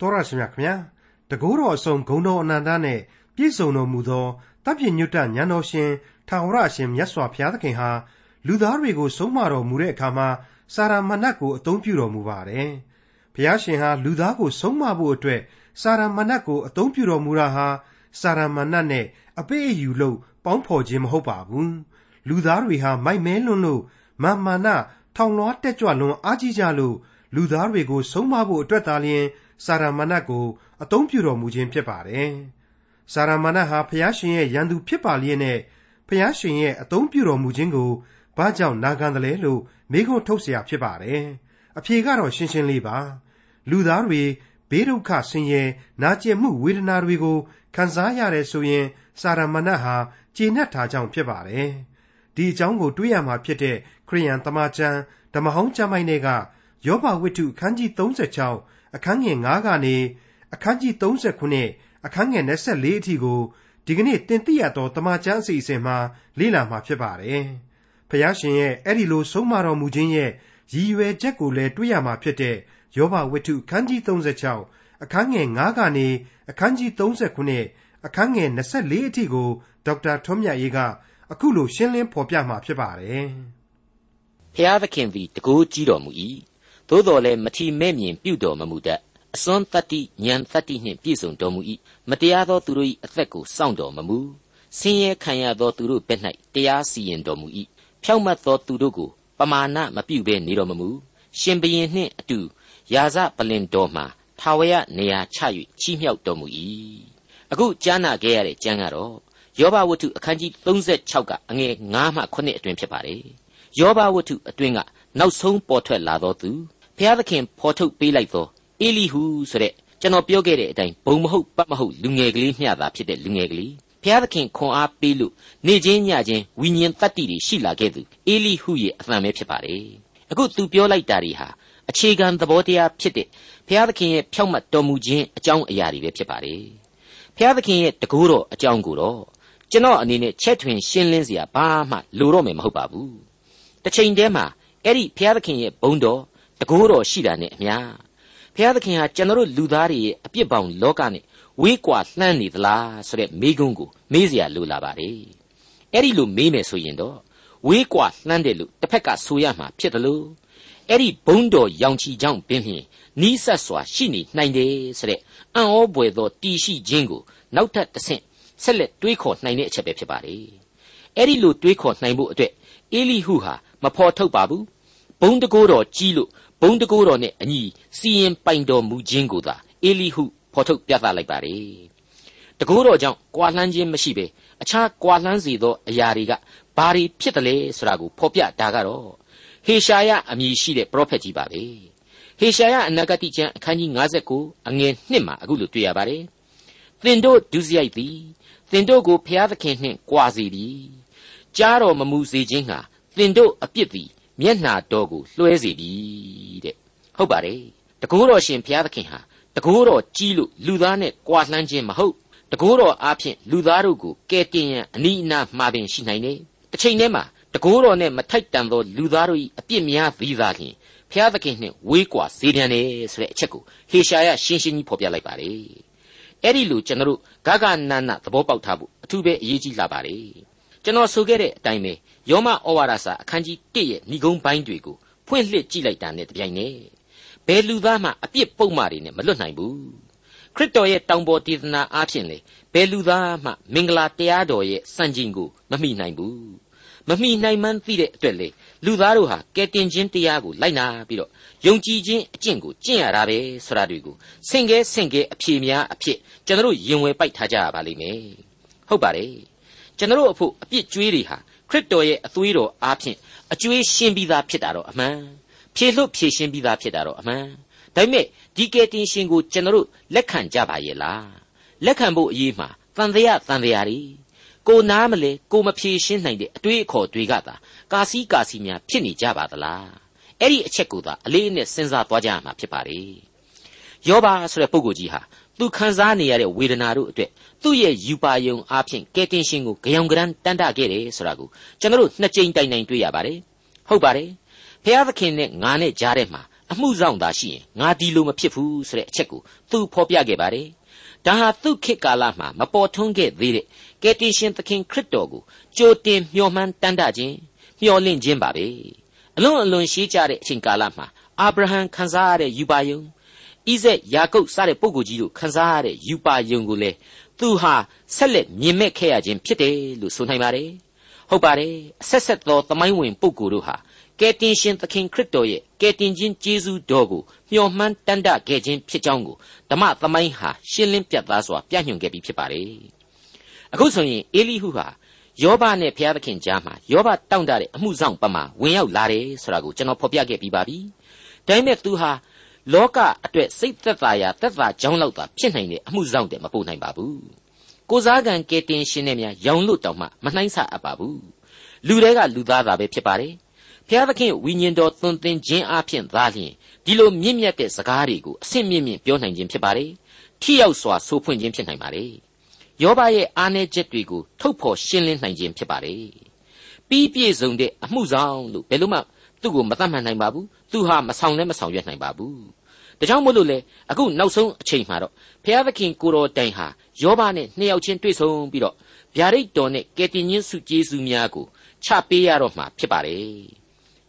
တော်ရရှိမြခင်ဗျာတကူတော်အစုံဂုံတော်အနန္တနဲ့ပြည့်စုံတော်မူသောတပ်ပြည့်ညွတ်တညံတော်ရှင်ထာဝရအရှင်မြတ်စွာဘုရားသခင်ဟာလူသားတွေကိုဆုံးမတော်မူတဲ့အခါမှာစာရမဏတ်ကိုအသုံးပြုတော်မူပါတယ်ဘုရားရှင်ဟာလူသားကိုဆုံးမဖို့အတွက်စာရမဏတ်ကိုအသုံးပြုတော်မူတာဟာစာရမဏတ်နဲ့အပိအယူလို့ပေါင်းဖော်ခြင်းမဟုတ်ပါဘူးလူသားတွေဟာမိုက်မဲလွန်းလို့မာမာနထောင်လွှားတက်ကြွလွန်အားကြီးကြလို့လူသားတွေကိုဆုံးမဖို့အတွက်သာလျှင် စာရမဏတ်ကိုအသုံးပြုတော်မူခြင်းဖြစ်ပါတယ်။စာရမဏတ်ဟာဖျားရှင်ရဲ့ရန်သူဖြစ်ပါလျက်နဲ့ဖျားရှင်ရဲ့အသုံးပြုတော်မူခြင်းကိုဘာကြောင့်နာခံတယ်လဲလို့မေးခွန်းထုတ်เสียဖြစ်ပါတယ်။အဖြေကတော့ရှင်းရှင်းလေးပါ။လူသားတွေဘေးဒုက္ခဆင်းရဲနာကျင်မှုဝေဒနာတွေကိုခံစားရတယ်ဆိုရင်စာရမဏတ်ဟာကျေနပ်ထားကြောင်းဖြစ်ပါတယ်။ဒီအကြောင်းကိုတွေးရမှာဖြစ်တဲ့ခရိယန်တမန်ကျမ်းဓမ္မဟောင်းကျမ်းပိုင်းတွေကယောဘဝတ္ထုအခန်းကြီး36 အခန်းငယ်9ကနေအခန်းကြီး39အခန်းငယ်24အထိကိုဒီကနေ့တင်ပြရတော့တမန်ကျမ်းအစီအစဉ်မှာလေ့လာမှာဖြစ်ပါတယ်။ဖျားရှင်ရဲ့အဲ့ဒီလိုဆုံးမတော်မူခြင်းရဲ့ရည်ရွယ်ချက်ကိုလည်းတွေ့ရမှာဖြစ်တဲ့ယောဘဝတ္ထုအခန်းကြီး36အခန်းငယ်9ကနေအခန်းကြီး39အခန်းငယ်24အထိကိုဒေါက်တာထွန်းမြတ်ရေးကအခုလိုရှင်းလင်းဖော်ပြမှာဖြစ်ပါတယ်။ဖျားသခင်သည်တကိုးကြီးတော်မူ၏ သို့တော်လည်းမထီမဲ့မြင်ပြုတော်မမူတတ်အစွမ်းတတ္တိဉာဏ်တတ္တိနှင့်ပြည့်စုံတော်မူ၏မတရားသောသူတို့၏အသက်ကိုစောင့်တော်မမူဆင်းရဲခံရသောသူတို့ဘက်၌တရားစီရင်တော်မူ၏ဖြောက်မတ်သောသူတို့ကိုပမာဏမပြုဘဲနေတော်မမူရှင်ဘရင်နှင့်အတူယာဇပလင်တော်မှာထာဝရနေရာချ၍ချီးမြှောက်တော်မူ၏အခုကြားနာခဲ့ရတဲ့ကျမ်းကတော့ယောဘဝတ္ထုအခန်းကြီး36ကအငယ်9မှ9အတွင်ဖြစ်ပါတယ်ယောဘဝတ္ထုအတွင်ကနောက်ဆုံးပေါ်ထွက်လာသောသူ ဘုရားသခင်ဖော်ထုတ်ပေးလိုက်သောအေလိဟုဆိုတဲ့ကျွန်တော်ပြောခဲ့တဲ့အတိုင်းဘုံမဟုတ်ပတ်မဟုတ်လူငယ်ကလေးမျှသာဖြစ်တဲ့လူငယ်ကလေးဘုရားသခင်ခွန်အားပေးလို့နေချင်းညချင်းဝိညာဉ်တတ္တိတွေရှိလာခဲ့သူအေလိဟုရဲ့အသံပဲဖြစ်ပါတယ်အခုသူပြောလိုက်တာတွေဟာအခြေခံသဘောတရားဖြစ်တဲ့ဘုရားသခင်ရဲ့ဖြောက်မှတ်တော်မူခြင်းအကြောင်းအရာတွေပဲဖြစ်ပါတယ်ဘုရားသခင်ရဲ့တကူတော်အကြောင်းကိုတော့ကျွန်တော်အနေနဲ့ချက်ထွင်ရှင်းလင်းစရာဘာမှလိုတော့မယ်မဟုတ်ပါဘူးတစ်ချိန်တည်းမှာအဲ့ဒီဘုရားသခင်ရဲ့ဘုန်းတော် တကိုးတော်ရှိတာနဲ့အမျှဘုရားသခင်ဟာကျွန်တော်တို့လူသားတွေရဲ့အပြစ်ပေါင်းလောကနဲ့ဝေးကွာလှမ်းနေသလားဆိုတဲ့မေးခွန်းကိုမေးเสียလိုလာပါတယ်အဲ့ဒီလိုမေးမယ်ဆိုရင်တော့ဝေးကွာလှမ်းတယ်လို့တစ်ဖက်ကဆိုရမှာဖြစ်တယ်လို့အဲ့ဒီဘုံတော်ရောင်ချီကြောင့်ပင်ဖြင့်နီးဆက်စွာရှိနေနိုင်တယ်ဆိုတဲ့အံ့ဩပွေသောတီရှိခြင်းကိုနောက်ထပ်တစ်ဆင့်ဆက်လက်တွေးခေါ်နိုင်တဲ့အချက်ပဲဖြစ်ပါတယ်အဲ့ဒီလိုတွေးခေါ်နိုင်ဖို့အတွက်အေလိဟုဟာမဖော်ထုတ်ပါဘူးဘုံတကိုးတော်ကြီးလို့ ဘုံတကိုးတော်နဲ့အညီစီရင်ပိုင်တော်မူခြင်းကိုသာအေလိဟုဖော်ထုတ်ပြသလိုက်ပါတယ်တကိုးတော်ကြောင့်ကွာလှမ်းခြင်းမရှိပဲအခြားကွာလှမ်းစေသောအရာတွေကဘာတွေဖြစ်တယ်လဲဆိုတာကိုဖော်ပြတာကတော့ဟေရှာယအမည်ရှိတဲ့ပရောဖက်ကြီးပါပဲဟေရှာယအနာဂတိကျမ်းအခန်းကြီး59အငယ်1မှာအခုလိုတွေ့ရပါတယ်သင်တို့ဒုစရိုက်သည်သင်တို့ကိုဖျားသခင်နှင့်ကြွာစေပြီကြားတော်မမူစေခြင်းဟာသင်တို့အပြစ်သည် မျက်နှာတော်ကိုလွှဲစေပြီတဲ့ဟုတ်ပါတယ်တကိုးတော်ရှင်ဘုရားသခင်ဟာတကိုးတော်ကြီးလို့လူသားနဲ့ကြွာလှမ်းခြင်းမဟုတ်တကိုးတော်အားဖြင့်လူသားတို့ကိုကယ်တင်ရန်အနိအနာမှာပင်ရှိနိုင်တယ်တစ်ချိန်တည်းမှာတကိုးတော်နဲ့မထိုက်တန်သောလူသားတို့၏အပြစ်များသည်သာလျှင်ဘုရားသခင်နှင့်ဝေးကွာစေတံတယ်ဆိုတဲ့အချက်ကိုဟေရှာယရှင်းရှင်းကြီးဖော်ပြလိုက်ပါတယ်အဲ့ဒီလိုကျွန်တော်တို့ဂဂနနသဘောပေါက်ထားဖို့အထူးပဲအရေးကြီးလာပါတယ် ကျွန်တော်ဆိုခဲ့တဲ့အတိုင်းပဲယောမဩဝါဒစာအခန်းကြီး1ရဲ့ဏိဂုံးပိုင်းတွေကိုဖွင့်လှစ်ကြည့်လိုက်တာနဲ့တပြိုင်နက်ဘယ်လူသားမှအပြစ်ပုံမှားတွေနဲ့မလွတ်နိုင်ဘူးခရစ်တော်ရဲ့တောင်ပေါ်တည်နာအားဖြင့်လေဘယ်လူသားမှမင်္ဂလာတရားတော်ရဲ့စံချိန်ကိုမမိနိုင်ဘူးမမိနိုင်မှန်းသိတဲ့အတွက်လေလူသားတို့ဟာကယ်တင်ခြင်းတရားကိုလိုက်နာပြီးတော့ယုံကြည်ခြင်းအကျင့်ကိုကျင့်ရတာပဲဆိုတာတွေကိုဆင့်ကဲဆင့်ကဲအဖြေများအဖြစ်ကျွန်တော်ရင်ဝယ်ပိုက်ထားကြရပါလိမ့်မယ်ဟုတ်ပါတယ် ကျွန်တော်အဖို့အပြစ်ကြွေးတွေဟာခရစ်တော်ရဲ့အသွေးတော်အားဖြင့်အကျွေးရှင်းပြီးသားဖြစ်တာတော့အမှန်ဖြေလွတ်ဖြေရှင်းပြီးသားဖြစ်တာတော့အမှန်ဒါပေမဲ့ဒီကယ်တင်ရှင်ကိုကျွန်တော်လက်ခံကြပါရဲ့လားလက်ခံဖို့အရေးမှာတန်တရားတန်တရားတွေကိုနားမလဲကိုမဖြေရှင်းနိုင်တဲ့အတွေးအခေါ်တွေကသာကာစီကာစီများဖြစ်နေကြပါသလားအဲ့ဒီအချက်ကိုသာအလေးအနက်စဉ်းစားသွားကြရမှာဖြစ်ပါလေယောဘဆိုတဲ့ပုဂ္ဂိုလ်ကြီးဟာ သူခံစားနေရတဲ့ဝေဒနာတို့အတွက်သူ့ရဲ့ယူပါယုံအားဖြင့်ကဲတင်ရှင်ကိုကြောင်ကြမ်းတန်တခဲ့တယ်ဆိုတာကိုကျွန်တော်တို့နှစ်ကြိမ်တိုင်တိုင်တွေ့ရပါတယ်ဟုတ်ပါတယ်ဖျားသခင်နဲ့ငါနဲ့ကြားထဲမှာအမှုဆောင်သာရှိရင်ငါဒီလိုမဖြစ်ဘူးဆိုတဲ့အချက်ကိုသူဖော်ပြခဲ့ပါတယ်ဒါဟာသူ့ခေတ်ကာလမှာမပေါ်ထွန်းခဲ့သေးတဲ့ကယ်တင်ရှင်သခင်ခရစ်တော်ကိုကြိုတင်မျှော်မှန်းတမ်းတခြင်းမျှော်လင့်ခြင်းပါပဲအလွန်အလွန်ရှေးကြတဲ့အချိန်ကာလမှာအာဗြဟံခံစားရတဲ့ယူပါယုံ ဣဇက်ယာကုပ်စတဲ့ပုဂ္ဂိုလ်ကြီးတို့ခံစားရတဲ့ယူပါယုံကိုလေသူဟာဆက်လက်မြင်မဲ့ခဲ့ရခြင်းဖြစ်တယ်လို့ဆိုနိုင်ပါတယ်ဟုတ်ပါတယ်အဆက်ဆက်သောသမိုင်းဝင်ပုဂ္ဂိုလ်တို့ဟာကယ်တင်ရှင်သခင်ခရစ်တော်ရဲ့ကယ်တင်ခြင်းကျေးဇူးတော်ကိုမျှော်မှန်းတန်တခဲ့ခြင်းဖြစ်ကြောင်းကိုဓမ္မသမိုင်းဟာရှင်းလင်းပြသစွာပြညွှန်ခဲ့ပြီးဖြစ်ပါတယ်အခုဆိုရင်အေလိဟုဟာယောဘနဲ့ဘုရားသခင်ကြားမှာယောဘတောင့်တတဲ့အမှုဆောင်ပမာဝင်ရောက်လာတယ်ဆိုတာကိုကျွန်တော်ဖော်ပြခဲ့ပြီးပါပြီဒါပေမဲ့သူဟာ လောကအတွက်စိတ်သက်သာရာသက်သာကြောင်းလောက်သာဖြစ်နိုင်တဲ့အမှုဆောင်တယ်မပို့နိုင်ပါဘူးကိုစားကံကဲတင်ရှင်နဲ့များရောင်လို့တောင်မှမနှိုင်းဆအပ်ပါဘူးလူတွေကလူသားသာပဲဖြစ်ပါတယ်ဘုရားသခင်ဝိညာဉ်တော်သွန်သင်ခြင်းအပြင်သာလျှင်ဒီလိုမြင့်မြတ်တဲ့စကားတွေကိုအဆင့်မြင့်မြင့်ပြောနိုင်ခြင်းဖြစ်ပါတယ်ထိရောက်စွာဆိုဖွင့်ခြင်းဖြစ်နိုင်ပါတယ်ယောဘရဲ့အားနည်းချက်တွေကိုထုတ်ဖော်ရှင်းလင်းနိုင်ခြင်းဖြစ်ပါတယ်ပြီးပြည့်စုံတဲ့အမှုဆောင်လို့ဘယ်လို့မှသူ့ကိုမတတ်မှတ်နိုင်ပါဘူးသူဟာမဆောင်လည်းမဆောင်ရွက်နိုင်ပါဘူး ဒါကြောင့်မို့လို့လေအခုနောက်ဆုံးအချိန်မှာတော့ဘုရားသခင်ကိုတော်တိုင်ဟာယောဘနဲ့နှစ်ယောက်ချင်းတွေ့ဆုံပြီးတော့ဗျာဒိတ်တော်နဲ့ကယ်တင်ရှင်စုကျေးဇူးများကိုချပေးရတော့မှာဖြစ်ပါတယ်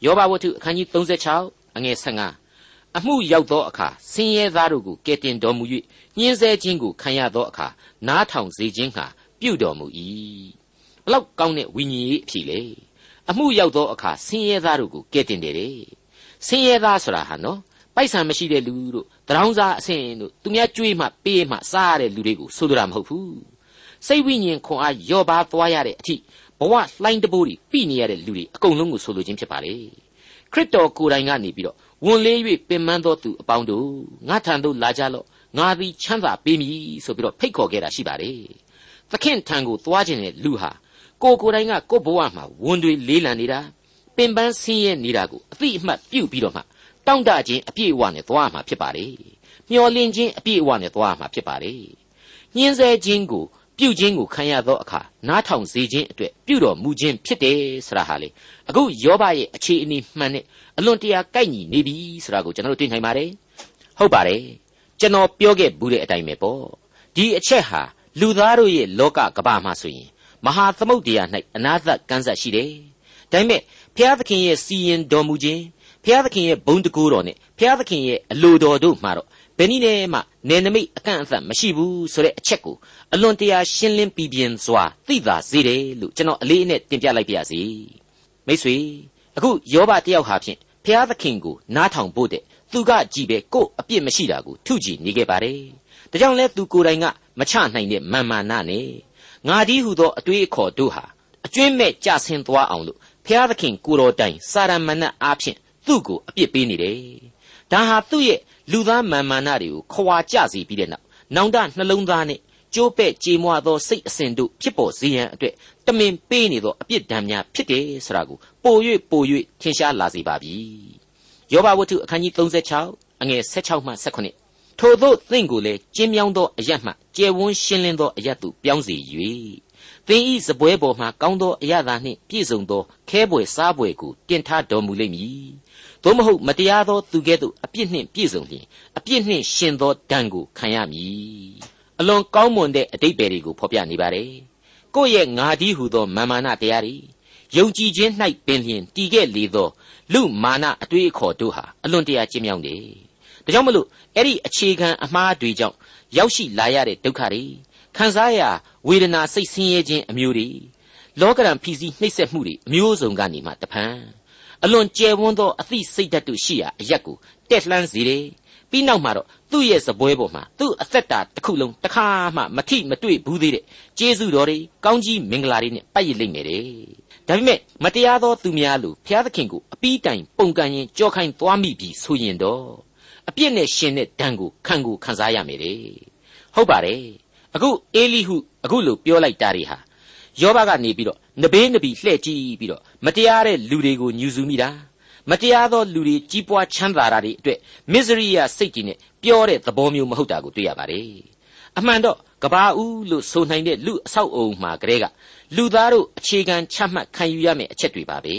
ယောဘဝတ္ထုအခန်းကြီး36အငယ်15အမှုရောက်သောအခါဆင်းရဲသားတို့ကိုကယ်တင်တော်မူ၍ညှင်းဆဲခြင်းကိုခံရသောအခါနားထောင်စေခြင်းဟာပြုတော်မူ၏ဘလောက်ကောင်းတဲ့ဝိညာဉ်ရေးအဖြစ်လေအမှုရောက်သောအခါဆင်းရဲသားတို့ကိုကယ်တင်တယ်တဲ့ဆင်းရဲသားဆိုတာဟာနော် ပိုက်ဆံမရှိတဲ့လူတို့တရောင်းစားအဆင်တို့သူများကြွေးမှပေးမှစားရတဲ့လူတွေကိုဆိုလိုတာမဟုတ်ဘူးစိတ်ဝိညာဉ်ခွန်အားလျော့ပါသွားရတဲ့အထိဘဝလှိုင်းတဘိုးတွေပြိနေရတဲ့လူတွေအကုန်လုံးကိုဆိုလိုခြင်းဖြစ်ပါလေခရစ်တော်ကိုယ်တိုင်ကနေပြီးတော့ဝန်လေး၍ပင်ပန်းသောသူအပေါင်းတို့ငါထံသို့လာကြလော့ငါသည်ချမ်းသာပေးမည်ဆိုပြီးတော့ဖိတ်ခေါ်ခဲ့တာရှိပါတယ်သခင်ထံကိုသွားခြင်းတဲ့လူဟာကိုကိုယ်တိုင်ကကိုဘဝမှာဝန်တွေလေးလံနေတာပင်ပန်းဆင်းရဲနေတာကိုအသိအမှတ်ပြုပြီးတော့မှ တောင့်တခြင်းအပြည့်အဝနဲ့သွားမှာဖြစ်ပါတယ်မျောလင့်ခြင်းအပြည့်အဝနဲ့သွားမှာဖြစ်ပါတယ်ညှင်းဆဲခြင်းကိုပြုခြင်းကိုခံရသောအခါနားထောင်စေခြင်းအတွက်ပြုတော်မူခြင်းဖြစ်တယ်ဆိုတာဟာလေအခုယောဘရဲ့အခြေအနေမှန်နဲ့အလွန်တရာကိုက်ညီနေပြီဆိုတာကိုကျွန်တော်တို့သိနိုင်ပါတယ်ဟုတ်ပါတယ်ကျွန်တော်ပြောခဲ့ဘူးတဲ့အတိုင်းပဲပေါ့ဒီအချက်ဟာလူသားတို့ရဲ့လောကကဘာမှာဆိုရင်မဟာသမုတ်တရား၌အနာသကန်းဆက်ရှိတယ်ဒါပေမဲ့ဘုရားသခင်ရဲ့စီရင်တော်မူခြင်း ဘုရားသခင်ရဲ့ဘုံတကူတော်နဲ့ဘုရားသခင်ရဲ့အလိုတော်တို့မှာတော့ဘယ်နည်းနဲ့မှနယ်နိမိတ်အကန့်အသတ်မရှိဘူးဆိုတဲ့အချက်ကိုအလွန်တရာရှင်းလင်းပြီးပြင်းစွာသိသာစေတယ်လို့ကျွန်တော်အလေးအနက်တင်ပြလိုက်ပါရစေမိတ်ဆွေအခုယောဘတယောက်ဟာဖြင့်ဘုရားသခင်ကိုနားထောင်ဖို့တဲ့သူကကြည်ပဲကို့အပြစ်မရှိတာကိုထုကြည်နေခဲ့ပါတယ်ဒါကြောင့်လဲသူကိုယ်တိုင်ကမချနိုင်တဲ့မာမာနနဲ့ငါဒီဟုသောအတွေးအခေါ်တို့ဟာအကျွင်းမဲ့ကြဆင်းသွားအောင်လို့ဘုရားသခင်ကိုတော်တိုင်စာရမဏတ်အားဖြင့် သူ့ကိုအပြစ်ပေးနေတယ်ဒါဟာသူ့ရဲ့လူသားမာမာနတွေကိုခွာကြစေပြီးတဲ့နောက်နောင်တနှလုံးသားနဲ့ကျိုးပဲ့ကြေမွသောစိတ်အစဉ်တို့ဖြစ်ပေါ်စေရန်အတွက်တမင်ပေးနေသောအပြစ်ဒဏ်များဖြစ်တယ်ဆိုတာကိုပို၍ပို၍ထင်ရှားလာစေပါပြီယောဘဝတ္ထုအခန်းကြီး36အငယ်16မှ18ထို့သောသင်ကိုလည်းကျင်းမြောင်းသောအရတ်မှကျယ်ဝန်းရှင်းလင်းသောအရတ်သို့ပြောင်းစေ၍သင်ဤစပွဲပေါ်မှကောင်းသောအရသာနှင့်ပြည့်စုံသောခဲပွေစားပွေကိုတင်ထားတော်မူလိမ့်မည် သို့မဟုတ်မတရားသောသူကဲ့သို့အပြစ်နှင့်ပြည့်စုံလျင်အပြစ်နှင့်ရှင်သောဒဏ်ကိုခံရမည်အလွန်ကောင်းမွန်တဲ့အတိတ်ပဲတွေကိုဖော်ပြနေပါတယ်ကိုယ့်ရဲ့ငါဒီဟုသောမာမာနတရားတွေယုံကြည်ခြင်း၌ပင်လျင်တည်ခဲ့လေသောလူမာနအတွေးအခေါ်တို့ဟာအလွန်တရာကျဉ်းမြောင်းတယ်ဒါကြောင့်မလို့အဲ့ဒီအခြေခံအမှားတွေကြောင့်ရောက်ရှိလာရတဲ့ဒုက္ခတွေခံစားရဝေဒနာစိတ်ဆင်းရဲခြင်းအမျိုးတွေလောကရန်ဖိစီးနှိပ်စက်မှုတွေအမျိုးစုံကနေမှတဖန် အလွန်ကျယ်ဝန်းသောအသိစိတ်ဓာတ်တို့ရှိရာအရက်ကိုတက်လှမ်းစေတယ်ပြီးနောက်မှာတော့သူ့ရဲ့စပွဲပေါ်မှာသူ့အသက်တာတစ်ခုလုံးတစ်ခါမှမထိမတွေ့ဘူးသေးတဲ့ကျေးဇူးတော်တွေကောင်းကြီးမင်္ဂလာတွေနဲ့ပတ်ရလိမ့်မယ်တဲ့ဒါပေမဲ့မတရားသောသူများလို့ဘုရားသခင်ကိုအပီးတိုင်ပုံကန်ရင်ကြောခိုင်းသွားမိပြီဆိုရင်တော့အပြစ်နဲ့ရှင်တဲ့ဒဏ်ကိုခံကိုခံစားရမယ်တဲ့ဟုတ်ပါတယ်အခုအေလိဟုအခုလို့ပြောလိုက်တာတွေဟာယောဘကနေပြီးတော့ နဘေးနဘီလှဲ့ကြည့်ပြီးတော့မတရားတဲ့လူတွေကိုညှူဆူမိတာမတရားသောလူတွေကြီးပွားချမ်းသာတာတွေအတွက်မစ္စရိယစိတ်ကြီးနဲ့ပြောတဲ့သဘောမျိုးမဟုတ်တာကိုတွေ့ရပါတယ်အမှန်တော့ကဘာဦးလို့ဆိုနိုင်တဲ့လူအဆောက်အုံမှာကလေးကလူသားတို့အခြေခံချမှတ်ခံယူရမယ့်အချက်တွေပါပဲ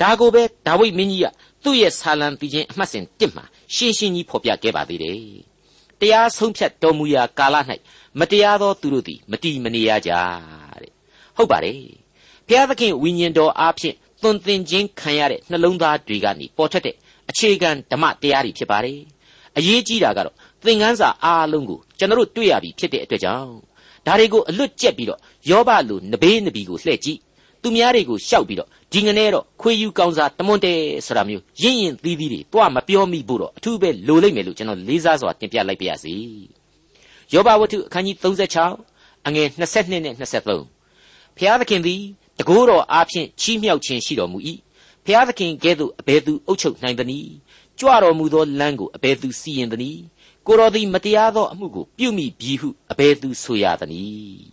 ဒါကိုပဲဒါဝိဒ်မင်းကြီးကသူ့ရဲ့ဆာလံပီချင်းအမှတ်စဉ်1မှာရှင်းရှင်းကြီးဖော်ပြခဲ့ပါသေးတယ်တရားဆုံးဖြတ်တော်မူရာကာလ၌မတရားသောသူတို့သည်မတီမနေရကြတဲ့ဟုတ်ပါတယ် ဘုရားသခင်ဝိညာဉ်တော်အားဖြင့်သွန်သင်ခြင်းခံရတဲ့နှလုံးသားတွေကနေပေါ်ထွက်တဲ့အခြေခံဓမ္မတရားတွေဖြစ်ပါတယ်အရေးကြီးတာကတော့သင်ခန်းစာအားလုံးကိုကျွန်တော်တို့တွေ့ရပြီဖြစ်တဲ့အတွက်ကြောင့်ဒါတွေကိုအလွတ်ကျက်ပြီးတော့ယောဘလူနဘေးနဘီကိုလှည့်ကြည့်သူများတွေကိုရှောက်ပြီးတော့ဒီငနဲ့တော့ခွေယူကောင်းစားတမွန်တဲဆိုတာမျိုးရင့်ရင်သီးသီးတွေတွားမပြောမိဖို့တော့အထူးပဲလိုလိမ့်မယ်လို့ကျွန်တော်လေးစားစွာတင်ပြလိုက်ပါရစေယောဘဝတ္ထုအခန်းကြီး36အငယ်22နဲ့23ဖျားသခင်သည် တကိုးတော်အားဖြင့်ချီးမြှောက်ခြင်းရှိတော်မူ၏ဖျားသခင်ကဲ့သို့အဘယ်သူအုပ်ချုပ်နိုင်သနည်းကြွတော်မူသောလမ်းကိုအဘယ်သူစီရင်သနည်းကိုတော်သည်မတရားသောအမှုကိုပြုမိပြီဟုအဘယ်သူဆိုရသနည်း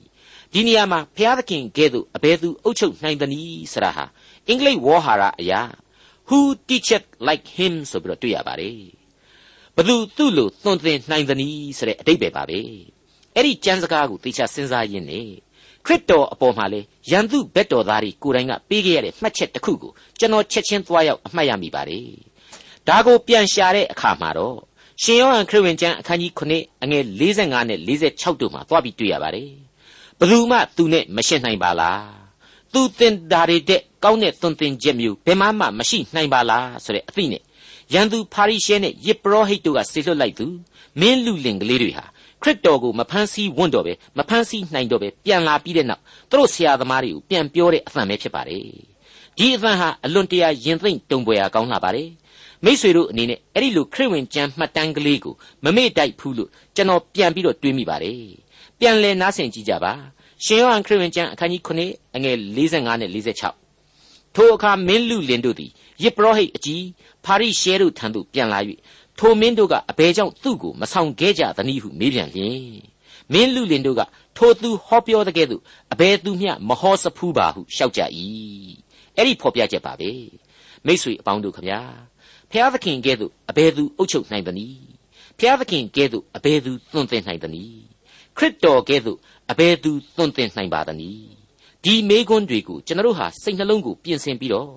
ဒီနေရာမှာဘုရားသခင်ကဲ့သို့အဘယ်သူအုပ်ချုပ်နိုင်သနည်းဆရာဟာအင်္ဂလိပ်ဝေါ်ဟာရအရာ who teacheth like him ဆိုပြီးတော့တွေ့ရပါတယ်ဘသူသူ့လိုသွန်သင်နိုင်သနည်းဆိုတဲ့အတိတ်ပဲပါပဲအဲ့ဒီကျမ်းစကားကိုသေချာစဉ်းစားရင်းနေ ခရစ်တော်အပေါ်မှာလေယန်သူဘက်တော်သားတွေကိုယ်တိုင်ကပေးခဲ့ရတဲ့မှတ်ချက်တစ်ခုကိုကျွန်တော်ချက်ချင်းသွားရောက်အမှတ်ရမိပါတယ်ဒါကိုပြန်ရှာတဲ့အခါမှာတော့ရှင်ယောဟန်ခရစ်ဝင်ကျမ်းအခန်းကြီး9အငယ်45နဲ့46တို့မှာသွားပြီးတွေ့ရပါတယ်ဘယ်သူမှသူနဲ့မရှင်းနိုင်ပါလားသူတင်တာတွေတဲ့ကောင်းတဲ့သွန်သင်ချက်မျိုးဘယ်မှမှမရှိနိုင်ပါလားဆိုတဲ့အသိနဲ့ရန်သူဖာရိရှဲနဲ့ယစ်ပရောဟိတ်တို့ကဆေလွတ်လိုက်သူမင်းလူလင်ကလေးတွေဟာ ခရစ်တော်ကိုမဖန်ဆီးဝန့်တော့ပဲမဖန်ဆီးနိုင်တော့ပဲပြန်လာပြီးတဲ့နောက်သူတို့ဆရာသမားတွေကိုပြန်ပြောတဲ့အသံပဲဖြစ်ပါတယ်ဒီအသံဟာအလွန်တရာရင်သိမ့်တုံပွေရာကောင်းလာပါတယ်မိษွေတို့အနေနဲ့အဲ့ဒီလိုခရစ်ဝင်ကျမ်းမှတ်တမ်းကလေးကိုမမေ့တိုက်ဘူးလို့ကျွန်တော်ပြန်ပြီးတော့တွေးမိပါတယ်ပြန်လည်နားဆင်ကြည့်ကြပါရှင်ယောဟန်ခရစ်ဝင်ကျမ်းအခန်းကြီး9အငယ်45နဲ့46ထိုအခါမင်းလူလင်တို့သည်ယေဘရဟိတ်အကြီးဖာရိရှဲတို့ထံသို့ပြန်လာ၍ ထိုမင်းတို့ကအဘယ်ကြောင့်သူ့ကိုမဆောင်ခဲ့ကြသနည်းဟုမေးပြန်လျင်မင်းလူလင်တို့ကထိုသူဟောပြောတဲ့ကဲ့သို့အဘယ်သူမျှမဟောစဖူးပါဟုရှောက်ကြ၏အဲ့ဒီဖော်ပြချက်ပါပဲမိษွေအပေါင်းတို့ခမညာဖျားသခင်ကဲ့သို့အဘယ်သူအုပ်ချုပ်နိုင်သနည်းဖျားသခင်ကဲ့သို့အဘယ်သူသွန်သင်နိုင်သနည်းခရစ်တော်ကဲ့သို့အဘယ်သူသွန်သင်နိုင်ပါသနည်းဒီမေးခွန်းတွေကိုကျွန်တော်တို့ဟာစိတ်နှလုံးကိုပြင်ဆင်ပြီးတော့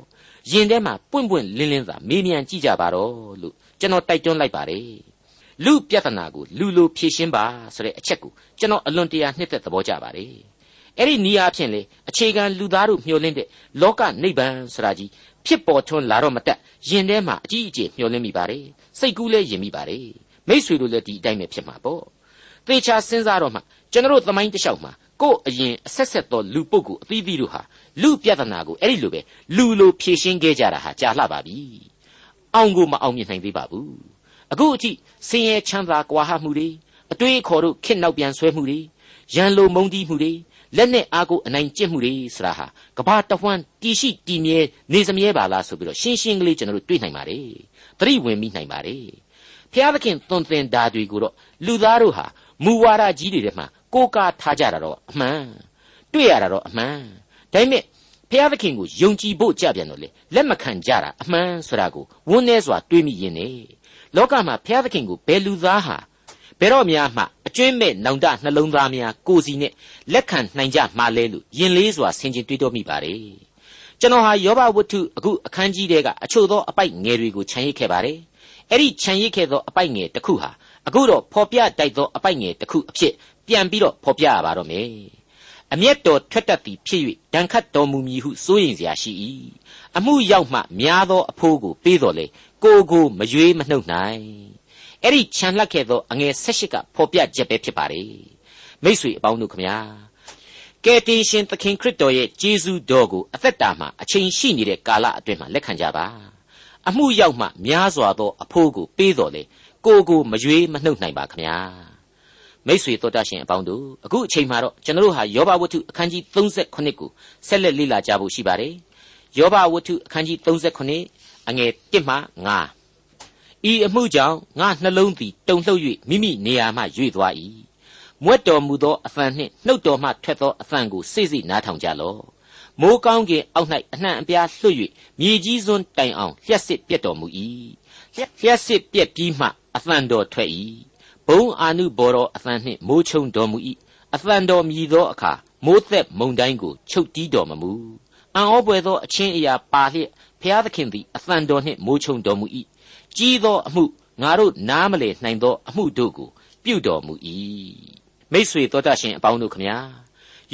ယင်ထဲမှာပွင့်ပွင့်လင်းလင်းသာမေးမြန်းကြည့်ကြပါတော့လို့ ကျွန်တော်တိုက်တွန်းလိုက်ပါတယ်လူပြဿနာကိုလူလိုဖြေရှင်းပါဆိုတဲ့အချက်ကိုကျွန်တော်အလွန်တရာနှစ်သက်သဘောကျပါတယ်အဲ့ဒီနီးအားဖြင့်လေအခြေခံလူသားတို့မျှော်လင့်တဲ့လောကနိဗ္ဗာန်ဆိုတာကြီးဖြစ်ပေါ်ထွန်းလာတော့မတက်ယင်ထဲမှာအကြီးအကျယ်မျှော်လင့်မိပါတယ်စိတ်ကူးလည်းယင်မိပါတယ်မိษွေတို့လည်းဒီအတိုင်းပဲဖြစ်မှာပေါ့သေချာစဉ်းစားတော့မှကျွန်တော်သမိုင်းတလျှောက်မှာကို့အရင်အဆက်ဆက်သောလူပုဂ္ဂိုလ်အသီးသီးတို့ဟာလူပြဿနာကိုအဲ့ဒီလိုပဲလူလိုဖြေရှင်းခဲ့ကြတာဟာကြာလှပါပြီ အောင်ကိုမအောင်မြင်နိုင်သေးပါဘူးအခုအထိဆင်းရဲချမ်းသာကွာဟမှုတွေအတွေးအခေါ်တို့ခစ်နောက်ပြန်ဆွဲမှုတွေရန်လိုမုန်းတီးမှုတွေလက်နဲ့အားကိုအနိုင်ကျင့်မှုတွေဆိုတာဟာကဘာတဝမ်းတီရှိတီမြဲနေစမြဲပါလားဆိုပြီးတော့ရှင်းရှင်းကလေးကျွန်တော်တို့တွေ့နိုင်ပါတယ်သတိဝင်မိနိုင်ပါတယ်ဖျားသခင်သွန်သင်ဓာတွေကိုတော့လူသားတို့ဟာမူဝါဒကြီးတွေထဲမှာကိုးကားထားကြတာတော့အမှန်တွေ့ရတာတော့အမှန်ဒါပေမဲ့ ဖျားသခင်ကိုယုံကြည်ဖို့ကြပြန်တော့လေလက်မခံကြတာအမှန်ဆိုတာကိုဝန်းနေစွာတွေးမိရင်နေလောကမှာဖျားသခင်ကိုဘယ်လူသားဟာဘယ်တော့များမှအကျွင်းမဲ့နောင်တနှလုံးသားများကိုစီနဲ့လက်ခံနိုင်ကြမှာလဲလို့ယင်လေးစွာဆင်ခြင်တွေးတောမိပါတယ်ကျွန်တော်ဟာယောဘဝတ္ထုအခုအခန်းကြီးတဲကအချို့သောအပိုက်ငယ်တွေကိုခြံရစ်ခဲ့ပါတယ်အဲ့ဒီခြံရစ်ခဲ့သောအပိုက်ငယ်တစ်ခုဟာအခုတော့ဖော်ပြတိုက်သောအပိုက်ငယ်တစ်ခုအဖြစ်ပြန်ပြီးတော့ဖော်ပြရပါတော့မယ် အမျက်တော်ထွက်တတ်သည်ဖြစ်၍ဒဏ်ခတ်တော်မူမည်ဟုစိုးရင်စရာရှိ၏အမှုရောက်မှများသောအဖိုးကိုပေးတော်လေကိုကိုမရွေးမနှုတ်နိုင်အဲ့ဒီခြံလှက်ခဲ့သောအငယ်၁၈ကဖော်ပြချက်ပဲဖြစ်ပါတယ်မိษွေအပေါင်းတို့ခမညာကယ်တင်ရှင်သခင်ခရစ်တော်ရဲ့ဂျေဇုတော်ကိုအသက်တာမှာအချိန်ရှိနေတဲ့ကာလအတွင်းမှာလက်ခံကြပါအမှုရောက်မှများစွာသောအဖိုးကိုပေးတော်လေကိုကိုမရွေးမနှုတ်နိုင်ပါခမညာ မိษွေတော်တတ်ရှင်အပေါင်းတို့အခုအချိန်မှာတော့ကျွန်တော်တို့ဟာယောဘဝတ္ထုအခန်းကြီး38ကိုဆက်လက်လေ့လာကြဖို့ရှိပါတယ်ယောဘဝတ္ထုအခန်းကြီး38အငယ်1မှ9ဤအမှုကြောင့်ငါနှလုံးသည်တုန်လှုပ်၍မိမိနေရာမှရွေ့သွား၏မွတ်တော်မူသောအဖန်နှင့်နှုတ်တော်မှထွက်သောအဖန်ကိုစိတ်စိတ်နားထောင်ကြလော့မိုးကောင်းကင်အောက်၌အနှံ့အပြားလွှတ်၍မြေကြီးစွန်းတိုင်အောင်လျှက်စစ်ပြတ်တော်မူ၏လျှက်စစ်ပြက်ပြီးမှအသံတော်ထွက်၏ ဘုံအာနုဘော်တော်အသံနှင့်မိုးချုံတော်မူ၏အသံတော်မြည်သောအခါမိုးသက်မုန်တိုင်းကိုချုပ်တီးတော်မမူအံ့ဩပွေသောအချင်းအရာပါလျက်ဖဖျားသခင်သည်အသံတော်နှင့်မိုးချုံတော်မူ၏ကြီးသောအမှုငါတို့နားမလည်နိုင်သောအမှုတို့ကိုပြုတော်မူ၏မိษွေတော်တတ်ရှင်အပေါင်းတို့ခမညာ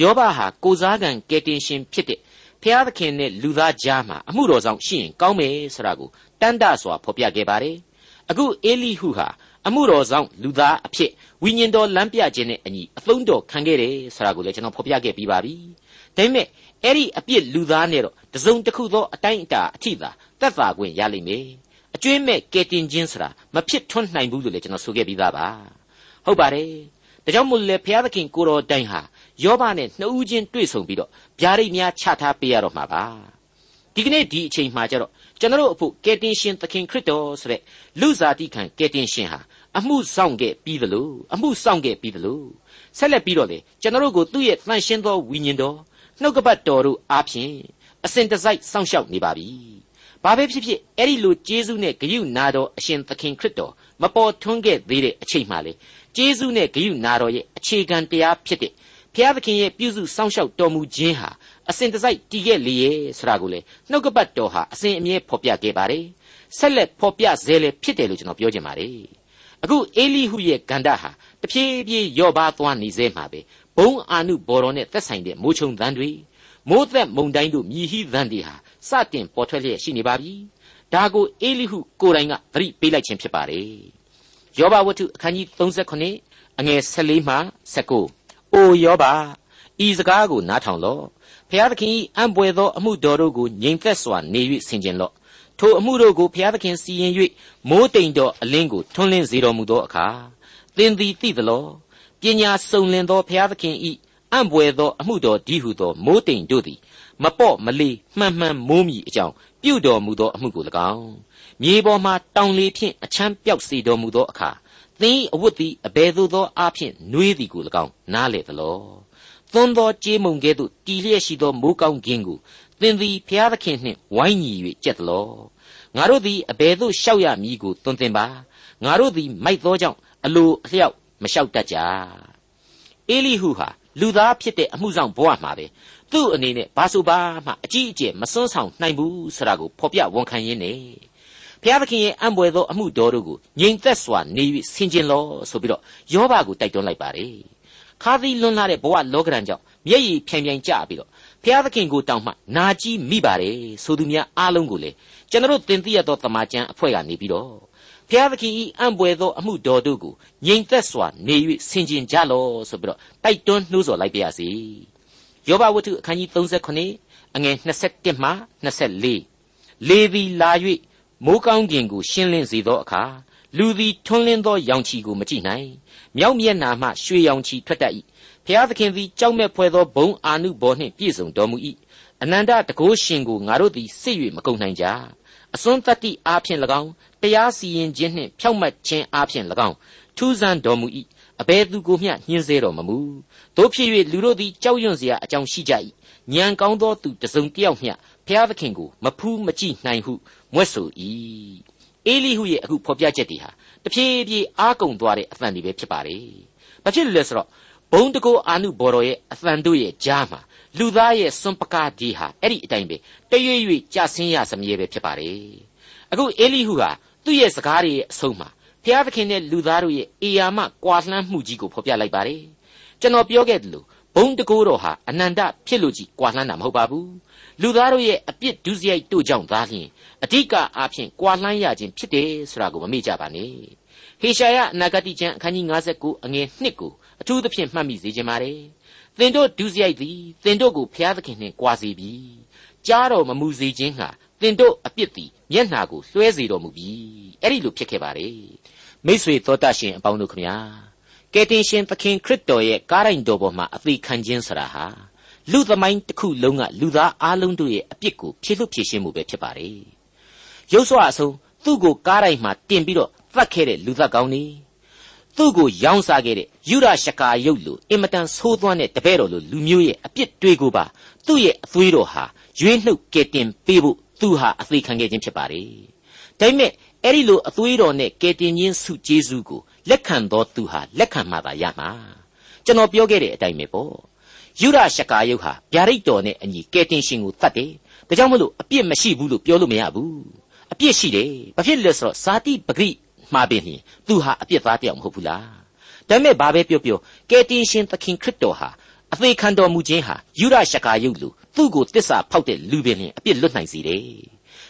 ယောဘဟာကိုစားကံကယ်တင်ရှင်ဖြစ်တဲ့ဖျားသခင်နဲ့လူသားကြားမှာအမှုတော်ဆောင်ရှိရင်ကောင်းမယ်ဆိုတာကိုတန်တစွာဖော်ပြခဲ့ပါတယ်အခုအေလိဟုဟာ အမှုတော်ဆောင်လူသားအဖြစ်ဝိညာဉ်တော်လမ်းပြခြင်းနဲ့အညီအသုံးတော်ခံခဲ့တယ်ဆိုတာကိုလည်းကျွန်တော်ဖော်ပြခဲ့ပြီးပါပြီဒါပေမဲ့အဲ့ဒီအပြစ်လူသားနဲ့တော့တစုံတစ်ခုသောအတိုင်းအတာအထိသာသက်သာခွင့်ရလိမ့်မယ်အကျွင်းမဲ့ကဲတင်ခြင်းဆိုတာမဖြစ်ထွန်းနိုင်ဘူးလို့လည်းကျွန်တော်ဆိုခဲ့ပြီးသားပါဟုတ်ပါတယ်ဒါကြောင့်မို့လဲဘုရားသခင်ကိုတော်တိုင်ဟာယောဘနဲ့နှစ်ဦးချင်းတွေ့ဆုံပြီးတော့ဗျာဒိတ်များချထားပေးရတော့မှာပါဒီကနေ့ဒီအချိန်မှာကျတော့ ကျွန်တော်တို့အဖို့ကယ်တင်ရှင်သခင်ခရစ်တော်ဆိုတဲ့လူစားတိခံကယ်တင်ရှင်ဟာအမှုဆောင်ခဲ့ပြီးသလိုအမှုဆောင်ခဲ့ပြီးသလိုဆက်လက်ပြီးတော့လေကျွန်တော်တို့ကိုသူ့ရဲ့တန်ရှင်းသောဝိညာဉ်တော်နှုတ်ကပတ်တော်တို့အားဖြင့်အစဉ်တစိုက်စောင့်ရှောက်နေပါပြီ။ဘာပဲဖြစ်ဖြစ်အဲ့ဒီလိုဂျေဇုနဲ့ဂရုနာတော်အရှင်သခင်ခရစ်တော်မပေါ်ထွန်းခဲ့သေးတဲ့အချိန်မှလေဂျေဇုနဲ့ဂရုနာတော်ရဲ့အခြေခံတရားဖြစ်တဲ့ဘုရားသခင်ရဲ့ပြုစုစောင့်ရှောက်တော်မူခြင်းဟာ အစဉ်တစိုက်တည်ခဲ့လေရဲ့ဆိုတာကိုလေနှုတ်ကပတ်တော်ဟာအစဉ်အမြဲဖော်ပြခဲ့ပါတယ်။ဆက်လက်ဖော်ပြစေလေဖြစ်တယ်လို့ကျွန်တော်ပြောချင်ပါတယ်။အခုအေလိဟုရဲ့ဂန္ဓဟာတဖြည်းဖြည်းယော့ပါသွားနေစေမှာပဲဘုံအာနုဘော်တော်နဲ့သက်ဆိုင်တဲ့မိုးချုံသံတွေမိုးသက်မုန်တိုင်းတို့မြည်ဟိသံတွေဟာစတင်ပေါ်ထွက်လျက်ရှိနေပါပြီ။ဒါကိုအေလိဟုကိုယ်တိုင်ကသတိပေးလိုက်ခြင်းဖြစ်ပါတယ်။ယောဘဝတ္ထုအခန်းကြီး38အငယ်14မှ19အိုယောဘ ဤစကားကိုနားထောင်လော့ဖျားသခင်၏အံပွေသောအမှုတော်တို့ကိုငြိမ်သက်စွာနေ၍ဆင်ခြင်လော့ထိုအမှုတို့ကိုဖျားသခင်စီရင်၍မိုးတိမ်တော်အလင်းကိုထွန်းလင်းစေတော်မူသောအခါသင်သည်သိသလောပညာစုံလင်သောဖျားသခင်၏အံ့ဘွယ်သောအမှုတော်ဒီဟုသောမိုးတိမ်တို့သည်မပေါ့မလေးမှန်မှန်မိုးမြည်အကြောင်းပြုတော်မူသောအမှုကို၎င်းမြေပေါ်မှတောင်လေဖြင့်အချမ်းပြောက်စေတော်မူသောအခါသင်အဝတ်သည်အဘယ်သို့သောအားဖြင့်နှွေးသည်ကို၎င်းနားလေသလော သွန်းသောကြေးမုံကဲ့သို့တီလျက်ရှိသောမိုးကောင်းကင်ကိုသင်သည်ဖျားသခင်နှင့်ဝိုင်းညီ၍ကြက်သလောငါတို့သည်အဘယ်သို့ရှောက်ရမည်ကိုသွန်သင်ပါငါတို့သည်မိုက်သောကြောင့်အလိုအလျောက်မလျှောက်တတ်ကြအေလိဟုဟာလူသားဖြစ်တဲ့အမှုဆောင်ဘဝမှာပဲသူ့အနေနဲ့ဘာဆိုဘာမှအကြီးအကျယ်မစွန်းဆောင်နိုင်ဘူးဆိုတာကိုဖော်ပြဝန်ခံရင်းနဲ့ဘုရားသခင်ရဲ့အံ့ဘွယ်သောအမှုတော်တို့ကိုငြိမ်သက်စွာနေ၍ဆင်ခြင်လောဆိုပြီးတော့ယောဘကိုတိုက်တွန်းလိုက်ပါတယ် ခါသီးလွန်းလာတဲ့ဘဝလောကရန်ကြောင့်မျက်ရည်ဖြန်ဖြန်ကျပြီးတော့ဘုရားသခင်ကိုတောင်းမှနာကြည့်မိပါတယ်ဆိုသူများအားလုံးကိုလေကျွန်တော်တင်သိရသောတမန်ကျန်အဖွဲ့ကနေပြီးတော့ဘုရားသခင်ဤအံ့ဘွယ်သောအမှုတော်တို့ကိုငြိမ်သက်စွာနေ၍ဆင်ခြင်ကြလောဆိုပြီးတော့တိုက်တွန်းနှိုးဆော်လိုက်ပါရစေယောဘဝတ္ထုအခန်းကြီး39အငယ်21မှ24လေသည်လာ၍မိုးကောင်းကင်ကိုရှင်းလင်းစေသောအခါ လူသည်ထွန်းလင်းသောရောင်ချီကိုမကြည့်နိုင်မြောက်မျက်နာမှရွှေရောင်ချီထွက်တတ်၏ဖျားသခင်သည်ကြောက်မဲ့ဖွယ်သောဘုံအာနုဘော်နှင့်ပြည့်စုံတော်မူ၏အနန္တတကိုးရှင်ကိုငါတို့သည်စစ်၍မကုန်နိုင်ကြအစွန်းတတ္တိအားဖြင့်၎င်းတရားစီရင်ခြင်းနှင့်ဖြောက်မှတ်ခြင်းအားဖြင့်၎င်းထူးဆန်းတော်မူ၏အဘယ်သူကိုမျှညှင်းဆဲတော်မမူတို့ဖြစ်၍လူတို့သည်ကြောက်ရွံ့เสียအကြောင်းရှိကြ၏ဉာဏ်ကောင်းသောသူတစုံတစ်ယောက်မျှဘုရားသခင်ကိုမဖူးမကြည့်နိုင်ဟုမွဲ့ဆို၏ အေလိဟုရဲ့အခုဖော်ပြချက်တွေဟာတဖြည်းဖြည်းအားကုန်သွားတဲ့အသံတွေပဲဖြစ်ပါတယ်ဘာဖြစ်လို့လဲဆိုတော့ဘုံတကောအာနုဘော်တော်ရဲ့အသံတို့ရဲ့ကြားမှာလူသားရဲ့စွန့်ပကားဒီဟာအဲ့ဒီအတိုင်းပဲတရွေ့ရွေ့ကြဆင်းရစမြဲပဲဖြစ်ပါတယ်အခုအေလိဟုကသူ့ရဲ့စကားတွေရဲ့အဆုံးမှာဘုရားသခင်နဲ့လူသားတို့ရဲ့အေယာမကွာလှမ်းမှုကြီးကိုဖော်ပြလိုက်ပါတယ်ကျွန်တော်ပြောခဲ့သလို ဘုံတကိုးတော်ဟာအနန္တဖြစ်လို့ကြီးကွာလှမ်းတာမဟုတ်ပါဘူးလူသားတို့ရဲ့အပြစ်ဒုစရိုက်တို့ကြောင့်သာလျှင်အဓိကအားဖြင့်ကွာလှမ်းရခြင်းဖြစ်တယ်ဆိုတာကိုမမေ့ကြပါနဲ့ဟေရှာယအနာဂတိကျမ်းအခန်းကြီး59အငယ်1ကိုအထူးသဖြင့်မှတ်မိစေခြင်းပါတယ်သင်တို့ဒုစရိုက်သည်သင်တို့ကိုဘုရားသခင်နှင့်ကြွားစေပြီကြားတော်မမူစေခြင်းဟာသင်တို့အပြစ်သည်မျက်နှာကိုလွှဲစေတော်မူပြီအဲ့ဒီလိုဖြစ်ခဲ့ပါတယ်မိษွေသောတရှင်အပေါင်းတို့ခမညာ ကယ်တင်ရှင်သခင်ခရစ်တော်ရဲ့ကားတိုင်းတော်ပေါ်မှာအသေးခံခြင်းဆိုတာဟာလူသမိုင်းတစ်ခုလုံးကလူသားအလုံးတို့ရဲ့အပြစ်ကိုဖြေလွတ်ဖြေရှင်းမှုပဲဖြစ်ပါတယ်ရုပ်စွာအဆုံးသူ့ကိုကားတိုင်းမှာတင်ပြီးတော့သတ်ခဲ့တဲ့လူသက်ကောင်းနေသူ့ကိုရောင်းစားခဲ့တဲ့ယူရရှကာယုတ်လိုအင်မတန်ဆိုးသွမ်းတဲ့တပည့်တော်လိုလူမျိုးရဲ့အပြစ်တွေကိုပါသူ့ရဲ့အသွေးတော်ဟာရွေးနှုတ်ကဲတင်ပေးဖို့သူဟာအသေးခံခဲ့ခြင်းဖြစ်ပါတယ်ဒါပေမဲ့အဲ့ဒီလိုအသွေးတော်နဲ့ကဲတင်ခြင်းစုကျေးဇူးကို လက်ခံတော်သူဟာလက်ခံမှသာရမှာကျွန်တော်ပြောခဲ့တဲ့အတိုင်းပဲပေါ့ယူရရှကာယုတ်ဟာဗျာဒိတ်တော်နဲ့အညီကဲတင်ရှင်ကိုတတ်တယ်ဒါကြောင့်မလို့အပြစ်မရှိဘူးလို့ပြောလို့မရဘူးအပြစ်ရှိတယ်ဘာဖြစ်လဲဆိုတော့ဇာတိပဂရိမှာပင်ဖြင့်သူဟာအပြစ်သားတယောက်မဟုတ်ဘူးလားဒါပေမဲ့ဘာပဲပြောပြောကယ်တင်ရှင်သခင်ခရစ်တော်ဟာအသေးခံတော်မူခြင်းဟာယူရရှကာယုတ်လူသူ့ကိုတစ္ဆာဖောက်တဲ့လူပင်လင်အပြစ်လွတ်နိုင်စေတယ်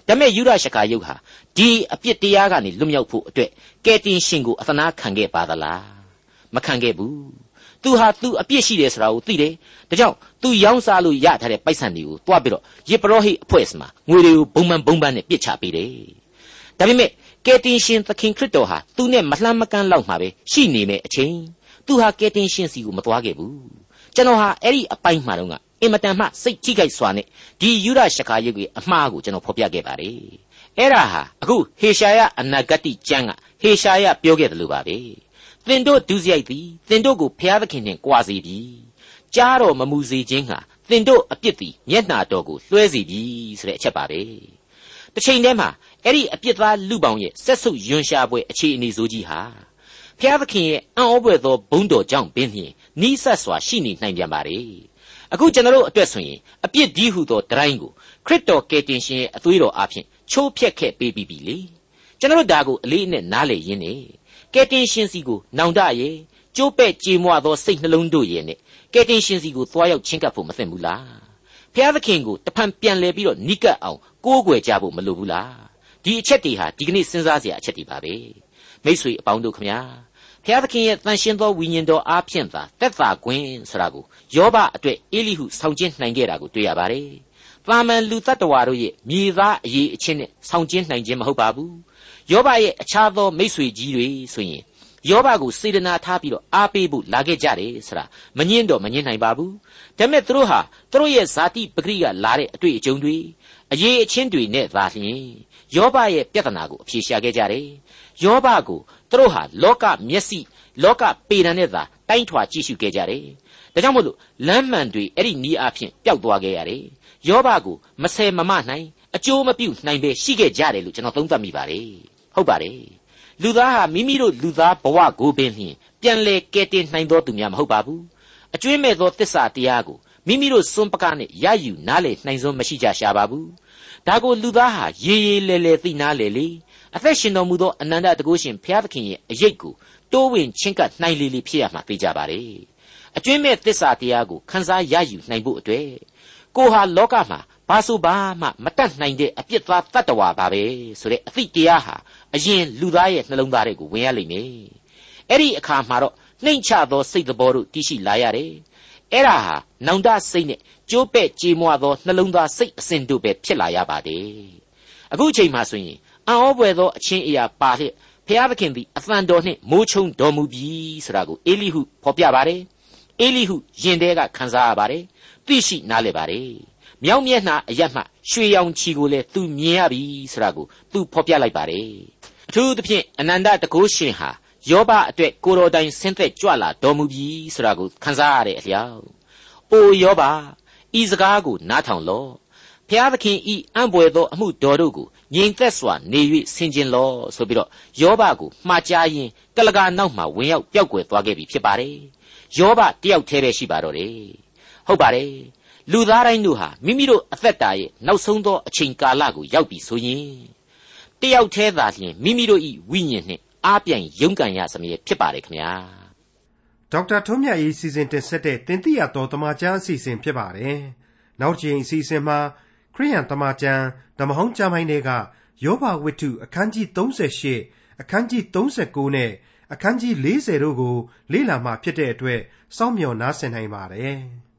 ဒါမဲ့ယူရရှကာယုတ်ဟာဒီအပြစ်တရားကနေလွတ်မြောက်ဖို့အတွက်ကယ်တင်ရှင်ကိုအသနာခံခဲ့ပါသလားမခံခဲ့ဘူးသူဟာသူအပြစ်ရှိတယ်ဆိုတာကိုသိတယ်ဒါကြောင့်သူရောင်းစားလို့ရထားတဲ့ပိုက်ဆံတွေကိုတွားပြီးတော့ယေပရောဟိအဖွဲ့စမှာငွေတွေကိုဘုံမှန်ဘုံပန်းနဲ့ပြစ်ချပေးတယ်ဒါပေမဲ့ကယ်တင်ရှင်သခင်ခရစ်တော်ဟာသူနဲ့မလှမ်းမကမ်းလောက်မှာပဲရှိနေမဲ့အချိန်သူဟာကယ်တင်ရှင်စီကိုမသွားခဲ့ဘူးကျွန်တော်ဟာအဲ့ဒီအပိုင်းမှာတော့က အင်မတန်မှစိတ်ထိခိုက်စွာနဲ့ဒီယူရရှကာယုတ်ရဲ့အမှားကိုကျွန်တော်ဖော်ပြခဲ့ပါတယ်အဲ့ဒါဟာအခုဟေရှာယအနာဂတိကျမ်းကဟေရှာယပြောခဲ့တယ်လို့ပါပဲသင်တို့ဒုစရိုက်သည်သင်တို့ကိုဖျားသခင်နှင့်ကြွာစေပြီကြားတော်မမူစေခြင်းဟာသင်တို့အပြစ်သည်မျက်နှာတော်ကိုလွှဲစေပြီဆိုတဲ့အချက်ပါပဲတစ်ချိန်တည်းမှာအဲ့ဒီအပြစ်သားလူပေါင်းရဲ့ဆက်ဆုပ်ယွန်ရှာပွဲအခြေအနေဆိုကြီးဟာဖျားသခင်ရဲ့အံ့ဩဖွယ်သောဘုန်းတော်ကြောင့်ပင်ဖြင့်နီးစပ်စွာရှိနေနိုင်ပြန်ပါ रे အခုကျွန်တော်တို့အတွက်ဆိုရင်အပြစ်ဒီဟုသောတတိုင်းကိုခရစ်တော်ကယ်တင်ရှင်ရဲ့အသွေးတော်အဖင်ချိုးဖျက်ခဲ့ပေးပြီးပြီလေကျွန်တော်တို့ဒါကိုအလေးနဲ့နားလေရင်းနေကယ်တင်ရှင်စီကိုနောင်တရဲ့ကျိုးပဲ့ကြေမွသောစိတ်နှလုံးတို့ရဲ့နဲ့ကယ်တင်ရှင်စီကိုသွားရောက်ချင်းကပ်ဖို့မသင့်ဘူးလားဖျားသခင်ကိုတဖန်ပြန်လဲပြီးတော့နိကတ်အောင်ကိုးကွယ်ကြဖို့မလိုဘူးလားဒီအချက်တွေဟာဒီကနေ့စဉ်းစားစရာအချက်တွေပါပဲမိ쇠အပေါင်းတို့ခမညာ ဖျားသခင်ရဲ့တန်ရှင်းသောဝိညာဉ်တော်အားဖြင့်သာတက်တာကွင်းဆိုတာကိုယောဘအတွက်အေလိဟုဆောင်ကျင်းနိုင်ခဲ့တာကိုတွေ့ရပါတယ်။ပါမန်လူတ attva တို့ရဲ့မြေသားအရေးအချင်းနဲ့ဆောင်ကျင်းနိုင်ခြင်းမဟုတ်ပါဘူး။ယောဘရဲ့အခြားသောမိษွေကြီးတွေဆိုရင်ယောဘကိုစေတနာထားပြီးတော့အားပေးဖို့လာခဲ့ကြတယ်ဆိုတာမငင်းတော့မငင်းနိုင်ပါဘူး။ဒါပေမဲ့သူတို့ဟာသူတို့ရဲ့ဇာတိပဂရိကလာတဲ့အတွေ့အကြုံတွေအရေးအချင်းတွေနဲ့သာလျှင်ယောဘရဲ့ပြဿနာကိုအဖြေရှာခဲ့ကြတယ်။ယောဘကို သူတို့ဟာလောကမျက်စိလောကပေတံနဲ့သာတိုင်းထွာကြည့်ရှုခဲ့ကြတယ်။ဒါကြောင့်မို့လို့လမ်းမှန်တွေအဲ့ဒီနီးအားဖြင့်ပျောက်သွားခဲ့ရတယ်။ယောဘကိုမဆယ်မမနိုင်အကျိုးမပြုနိုင်ပဲရှိခဲ့ကြတယ်လို့ကျွန်တော်သုံးသပ်မိပါတယ်။ဟုတ်ပါတယ်။လူသားဟာမိမိတို့လူသားဘဝကိုပင်ဖြင့်ပြန်လေကဲတင်နိုင်သောသူများမဟုတ်ပါဘူး။အကျွင်းမဲ့သောတစ္ဆာတရားကိုမိမိတို့စွန့်ပကားနဲ့ရယူနားလေနိုင်စွမ်းမရှိကြရှာပါဘူး။ဒါကိုလူသားဟာရေးရေးလဲလဲသိနာလေလေ အသက်ရှင်တော်မူသောအနန္တတကုရှင်ဘုရားသခင်ရဲ့အရေးကိုတိုးဝင်ချင်းကပ်နိုင်လေလေဖြစ်ရမှာသိကြပါလေအကျွင်းမဲ့သစ္စာတရားကိုခန်းစားရယူနိုင်ဖို့အတွက်ကိုဟာလောကမှာဘာဆိုဘာမှမတတ်နိုင်တဲ့အပြစ်သားတတ္တဝါပါပဲဆိုတဲ့အသည့်တရားဟာအရင်လူသားရဲ့နှလုံးသားတွေကိုဝင်ရလိမ့်မယ်အဲ့ဒီအခါမှာတော့နှိမ့်ချသောစိတ်တော်တို့တရှိလာရတယ်အဲ့ဒါဟာနောင်တစိတ်နဲ့ကြိုးပဲ့ကြေမွသောနှလုံးသားစိတ်အစဉ်တို့ပဲဖြစ်လာရပါတယ်အခုအချိန်မှဆိုရင် အံ့ဩဖွယ်သောအချင်းအရာပါလျက်ဖျားသခင်သည်အသံတော်နှင့်မိုးချုံတော်မူပြီဆိုတာကိုအေလိဟုဖော်ပြပါတယ်အေလိဟုယင်တဲကခန်းစားရပါတယ်သိရှိနားလည်ပါတယ်မြောက်မျက်နှာအရတ်မှရွှေရောင်ချီကိုလည်းသူမြင်ရပြီဆိုတာကိုသူဖော်ပြလိုက်ပါတယ်အထူးသဖြင့်အနန္တတကုရှင်ဟာယောဘအတွက်ကိုတော်တိုင်ဆင်းသက်ကြွလာတော်မူပြီဆိုတာကိုခန်းစားရတဲ့အလျောက်အိုယောဘဤစကားကိုနားထောင်လော့ ဖျားသခင်ဤအံ့ပွေသောအမှုတော်တို့ကိုငြိမ်သက်စွာနေ၍ဆင်ခြင်လောဆိုပြီးတော့ယောဘကိုမှားကြားရင်းကလကာနောက်မှာဝင်ရောက်ပျောက်ကွယ်သွားခဲ့ပြီဖြစ်ပါတယ်ယောဘတယောက်တည်းပဲရှိပါတော့တယ်ဟုတ်ပါတယ်လူသားတိုင်းတို့ဟာမိမိတို့အသက်တာရဲ့နောက်ဆုံးသောအချိန်ကာလကိုရောက်ပြီဆိုရင်တယောက်တည်းသာလျှင်မိမိတို့ဤဝိညာဉ်နှင့်အားပြိုင်ရုန်းကန်ရစမြဲဖြစ်ပါတယ်ခင်ဗျာဒေါက်တာထွန်းမြတ်ရေးစီစဉ်တင်ဆက်တဲ့တင်ပြတော်တမချန်းအစီအစဉ်ဖြစ်ပါတယ်နောက်တစ်ချိန်အစီအစဉ်မှာခ ရိယန်တမန်ကျမ်းဓမ္မဟောင်းကျမ်းပိုင်းတွေကယောဘဝတ္ထုအခန်းကြီး38အခန်းကြီး39နဲ့အခန်းကြီး40တို့ကိုလေ့လာမှဖြစ်တဲ့အတွက်စောင့်မျှော်နားဆင်နိုင်ပါတယ်။